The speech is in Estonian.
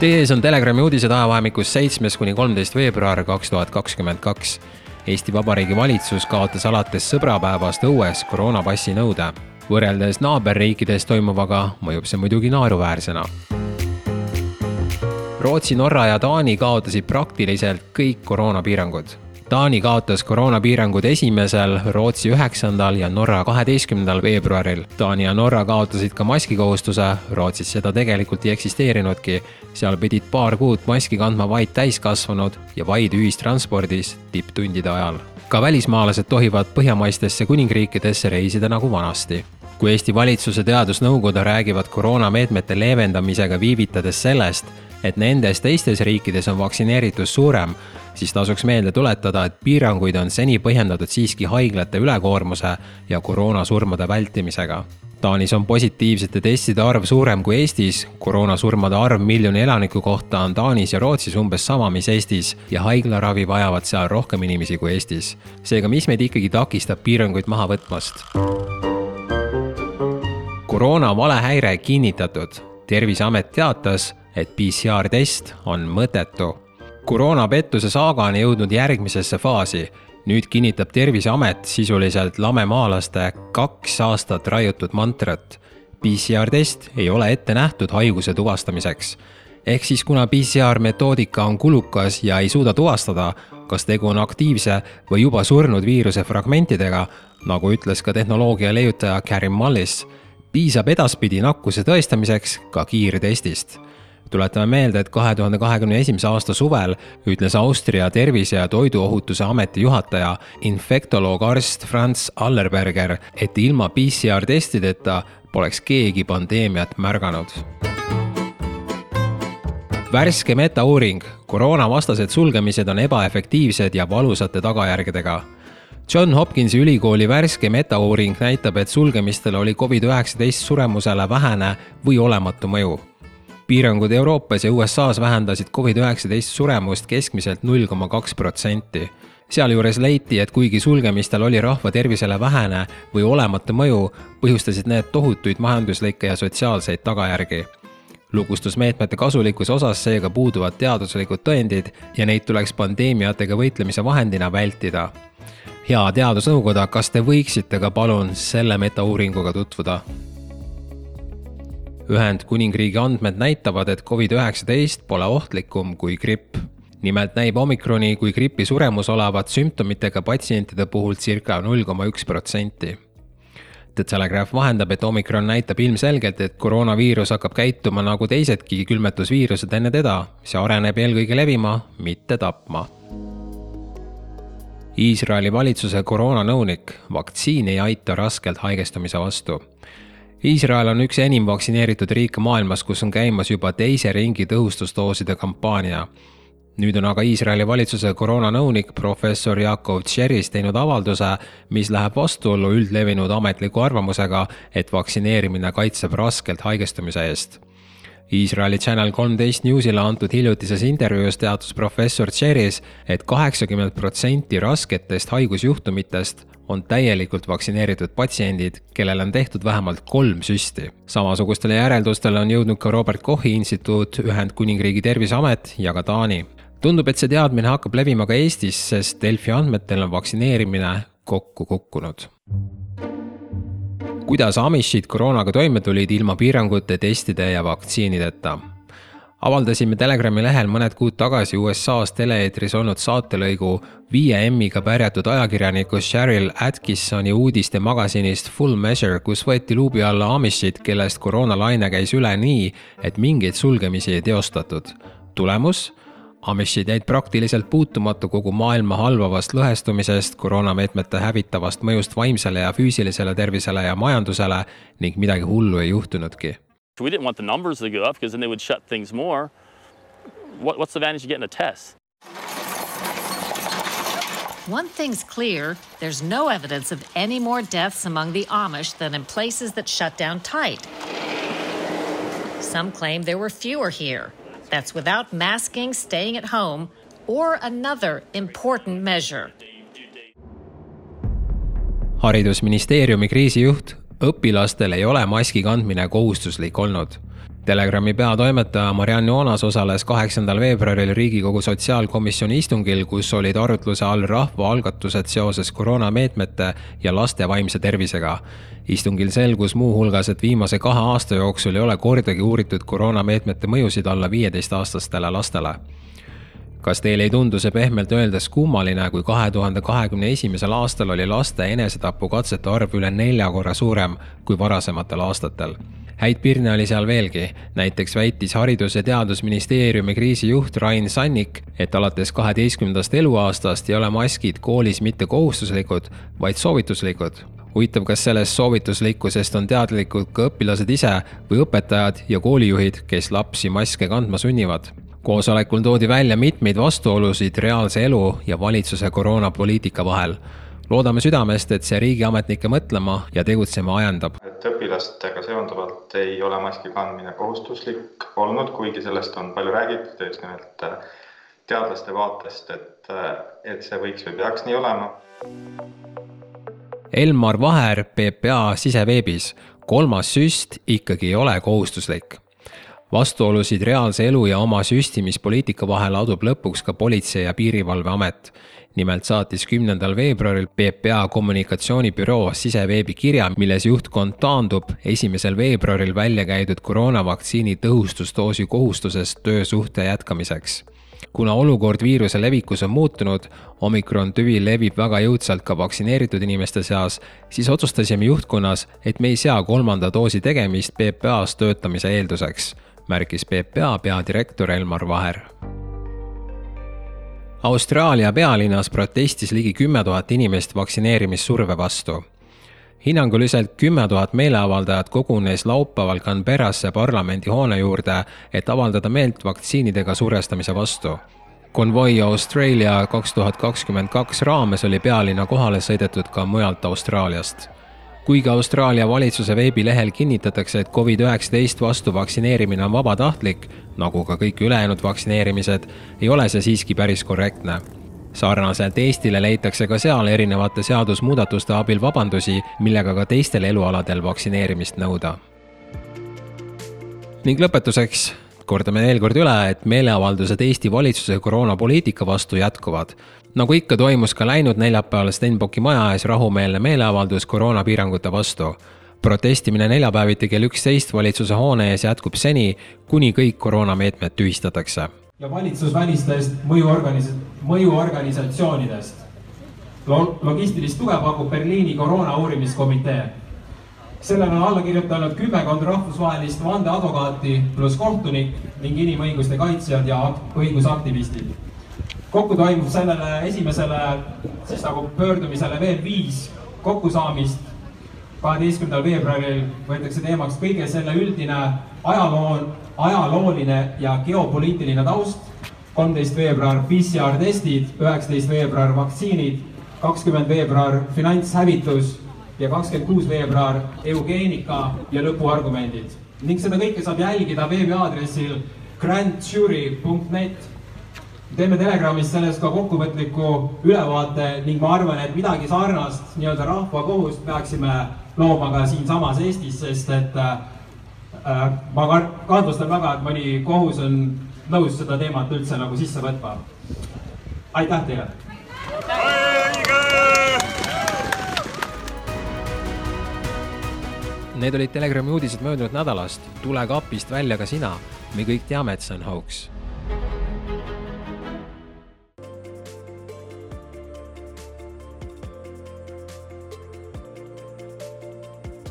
Teie ees on Telegrami uudised ajavahemikus seitsmes kuni kolmteist veebruar kaks tuhat kakskümmend kaks. Eesti Vabariigi valitsus kaotas alates sõbrapäevast õues koroonapassi nõude. võrreldes naaberriikides toimuvaga mõjub see muidugi naeruväärsena. Rootsi, Norra ja Taani kaotasid praktiliselt kõik koroonapiirangud Taani kaotas koroonapiirangud esimesel, Rootsi üheksandal ja Norra kaheteistkümnendal veebruaril. Taani ja Norra kaotasid ka maskikohustuse, Rootsis seda tegelikult ei eksisteerinudki. seal pidid paar kuud maski kandma vaid täiskasvanud ja vaid ühistranspordis tipptundide ajal. ka välismaalased tohivad põhjamaistesse kuningriikidesse reisida nagu vanasti kui Eesti valitsuse teadusnõukoda räägivad koroonameetmete leevendamisega viivitades sellest, et nendes teistes riikides on vaktsineeritus suurem, siis tasuks meelde tuletada, et piiranguid on seni põhjendatud siiski haiglate ülekoormuse ja koroonasurmade vältimisega. Taanis on positiivsete testide arv suurem kui Eestis, koroonasurmade arv miljoni elaniku kohta on Taanis ja Rootsis umbes sama, mis Eestis ja haiglaravi vajavad seal rohkem inimesi kui Eestis. seega, mis meid ikkagi takistab piiranguid maha võtmast? koroona valehäire kinnitatud. terviseamet teatas, et PCR-test on mõttetu koroonapettuse saaga on jõudnud järgmisesse faasi. nüüd kinnitab Terviseamet sisuliselt lamemaalaste kaks aastat raiutud mantrat. PCR-test ei ole ette nähtud haiguse tuvastamiseks. ehk siis kuna PCR metoodika on kulukas ja ei suuda tuvastada, kas tegu on aktiivse või juba surnud viiruse fragmentidega, nagu ütles ka tehnoloogia leiutaja Karin Mallis, piisab edaspidi nakkuse tõestamiseks ka kiirtestist tuletame meelde, et kahe tuhande kahekümne esimese aasta suvel ütles Austria Tervise ja Toiduohutuse Ameti juhataja, infektoloog arst Franz Allerberger, et ilma PCR testideta poleks keegi pandeemiat märganud. Värske metauuring, koroonavastased sulgemised on ebaefektiivsed ja valusate tagajärgedega. John Hopkinsi ülikooli värske metauuring näitab, et sulgemistel oli Covid-19 suremusele vähene või olematu mõju piirangud Euroopas ja USA-s vähendasid Covid-19 suremust keskmiselt null koma kaks protsenti. sealjuures leiti, et kuigi sulgemistel oli rahva tervisele vähene või olematu mõju, põhjustasid need tohutuid majanduslikke ja sotsiaalseid tagajärgi lukustusmeetmete kasulikkuse osas seega puuduvad teaduslikud tõendid ja neid tuleks pandeemiatega võitlemise vahendina vältida. hea teadusnõukoda, kas te võiksite ka palun selle metauuringuga tutvuda? Ühendkuningriigi andmed näitavad, et Covid-19 pole ohtlikum kui gripp. nimelt näib omikroni kui gripi suremus olevat sümptomitega patsientide puhul circa null koma üks protsenti. The Telegraph vahendab, et omikron näitab ilmselgelt, et koroonaviirus hakkab käituma nagu teisedki külmetusviirused enne teda, see areneb eelkõige levima, mitte tapma Iisraeli valitsuse koroonanõunik, vaktsiin ei aita raskelt haigestumise vastu Iisrael on üks enim vaktsineeritud riike maailmas, kus on käimas juba teise ringi tõhustusdooside kampaania. nüüd on aga Iisraeli valitsuse koroonanõunik professor Jakov Tšeris teinud avalduse, mis läheb vastuollu üldlevinud ametliku arvamusega, et vaktsineerimine kaitseb raskelt haigestumise eest Iisraeli Channel kolmteist Newsile antud hiljutises intervjuus teatas professor Tšeris et, kaheksakümmend protsenti rasketest haigusjuhtumitest on täielikult vaktsineeritud patsiendid, kellel on tehtud vähemalt kolm süsti. samasugustele järeldustele on jõudnud ka Robert Kochi instituut, Ühendkuningriigi terviseamet ja ka Taani. tundub, et see teadmine hakkab levima ka Eestis, sest Delfi andmetel on vaktsineerimine kokku kukkunud kuidas Amishid koroonaga toime tulid ilma piirangute, testide ja vaktsiinideta avaldasime Telegrami lehel mõned kuud tagasi USA-s tele-eetris olnud saatelõigu viie M-iga pärjatud ajakirjaniku Cheryl Atkinsoni uudiste magasinist Full Measure, kus võeti luubi alla Amishid, kellest koroonalaine käis üle nii, et mingeid sulgemisi ei teostatud. tulemus? Amishid jäid praktiliselt puutumatu kogu maailma halvavast lõhestumisest, koroonameetmete hävitavast mõjust vaimsele ja füüsilisele tervisele ja majandusele ning midagi hullu ei juhtunudki We didn't want the numbers to go up because then they would shut things more. What, what's the advantage of getting a test? One thing's clear there's no evidence of any more deaths among the Amish than in places that shut down tight. Some claim there were fewer here. That's without masking, staying at home, or another important measure. haridusministeeriumi kriisijuht õpilastel ei ole maski kandmine kohustuslik olnud. Telegrami peatoimetaja Marianne Oonas osales kaheksandal veebruaril Riigikogu sotsiaalkomisjoni istungil, kus olid arutluse all rahvaalgatused seoses koroonameetmete ja laste vaimse tervisega. istungil selgus muuhulgas, et viimase kahe aasta jooksul ei ole kordagi uuritud koroonameetmete mõjusid alla viieteistaastastele lastele kas teile ei tundu see pehmelt öeldes kummaline, kui kahe tuhande kahekümne esimesel aastal oli laste enesetapukatsete arv üle nelja korra suurem kui varasematel aastatel? Häid pirne oli seal veelgi, näiteks väitis Haridus- ja Teadusministeeriumi kriisijuht Rain Sannik, et alates kaheteistkümnendast eluaastast ei ole maskid koolis mitte kohustuslikud, vaid soovituslikud. Huvitav, kas sellest soovituslikkusest on teadlikud ka õpilased ise või õpetajad ja koolijuhid, kes lapsi maske kandma sunnivad. Koosolekul toodi välja mitmeid vastuolusid reaalse elu ja valitsuse koroonapoliitika vahel. Loodame südamest, et see riigiametnikke mõtlema ja tegutsema ajendab. et õpilastega seonduvalt ei ole maski kandmine kohustuslik olnud, kuigi sellest on palju räägitud ja just nimelt äh, teadlaste vaatest, et, äh, et see võiks või peaks nii olema. Elmar Vaher PPA siseveebis, kolmas süst ikkagi ei ole kohustuslik vastuolusid reaalse elu ja oma süstimispoliitika vahel adub lõpuks ka Politsei- ja Piirivalveamet. nimelt saatis kümnendal veebruaril PPA kommunikatsioonibüroo siseveebi kirja, milles juhtkond taandub esimesel veebruaril välja käidud koroonavaktsiini tõhustusdoosi kohustusest töösuhte jätkamiseks kuna olukord viiruse levikus on muutunud, omikron tüvi levib väga jõudsalt ka vaktsineeritud inimeste seas, siis otsustasime juhtkonnas, et me ei sea kolmanda doosi tegemist PPA-s töötamise eelduseks märkis PPA peadirektor Elmar Vaher. Austraalia pealinnas protestis ligi kümme tuhat inimest vaktsineerimissurve vastu. hinnanguliselt kümme tuhat meeleavaldajat kogunes laupäeval Canberrasse parlamendihoone juurde, et avaldada meelt vaktsiinidega survestamise vastu konvoi Austraalia kaks tuhat kakskümmend kaks raames oli pealinna kohale sõidetud ka mujalt Austraaliast kuigi Austraalia valitsuse veebilehel kinnitatakse, et Covid-19 vastu vaktsineerimine on vabatahtlik, nagu ka kõik ülejäänud vaktsineerimised, ei ole see siiski päris korrektne. sarnaselt Eestile leitakse ka seal erinevate seadusmuudatuste abil vabandusi, millega ka teistel elualadel vaktsineerimist nõuda. ning lõpetuseks kordame veel kord üle, et meeleavaldused Eesti valitsuse koroonapoliitika vastu jätkuvad nagu ikka, toimus ka läinud neljapäeval Stenbocki maja ees rahumeelne meeleavaldus koroonapiirangute vastu. protestimine neljapäeviti kell üksteist valitsuse hoone ees jätkub seni, kuni kõik koroonameetmed tühistatakse. ja valitsusvälistest mõjuorganis-, mõjuorganisatsioonidest Lo. logistilist tuge pakub Berliini koroona uurimiskomitee. Sellele on alla kirjutanud kümmekond rahvusvahelist vandeadvokaati pluss kohtunik ning inimõiguste kaitsjad ja õigusaktivistid kokku toimub sellele esimesele siis nagu pöördumisele veel viis kokkusaamist. kaheteistkümnendal veebruaril võetakse teemaks kõige selle üldine ajaloo, ajalooline ja geopoliitiline taust. kolmteist veebruar PCR testid, üheksateist veebruar vaktsiinid, kakskümmend veebruar finantshävitus ja kakskümmend kuus veebruar eugeenika ja lõpuargumendid. ning seda kõike saab jälgida veebiaadressil grandjury.net teeme Telegramis sellest ka kokkuvõtliku ülevaate ning ma arvan, et midagi sarnast nii-öelda rahvakohust peaksime looma ka siinsamas Eestis, sest et äh, ma kahtlustan väga, et mõni kohus on nõus seda teemat üldse nagu sisse võtma. aitäh teile! Need olid Telegrami uudised möödunud nädalast. tule kapist välja ka sina. me kõik teame, et see on hoogs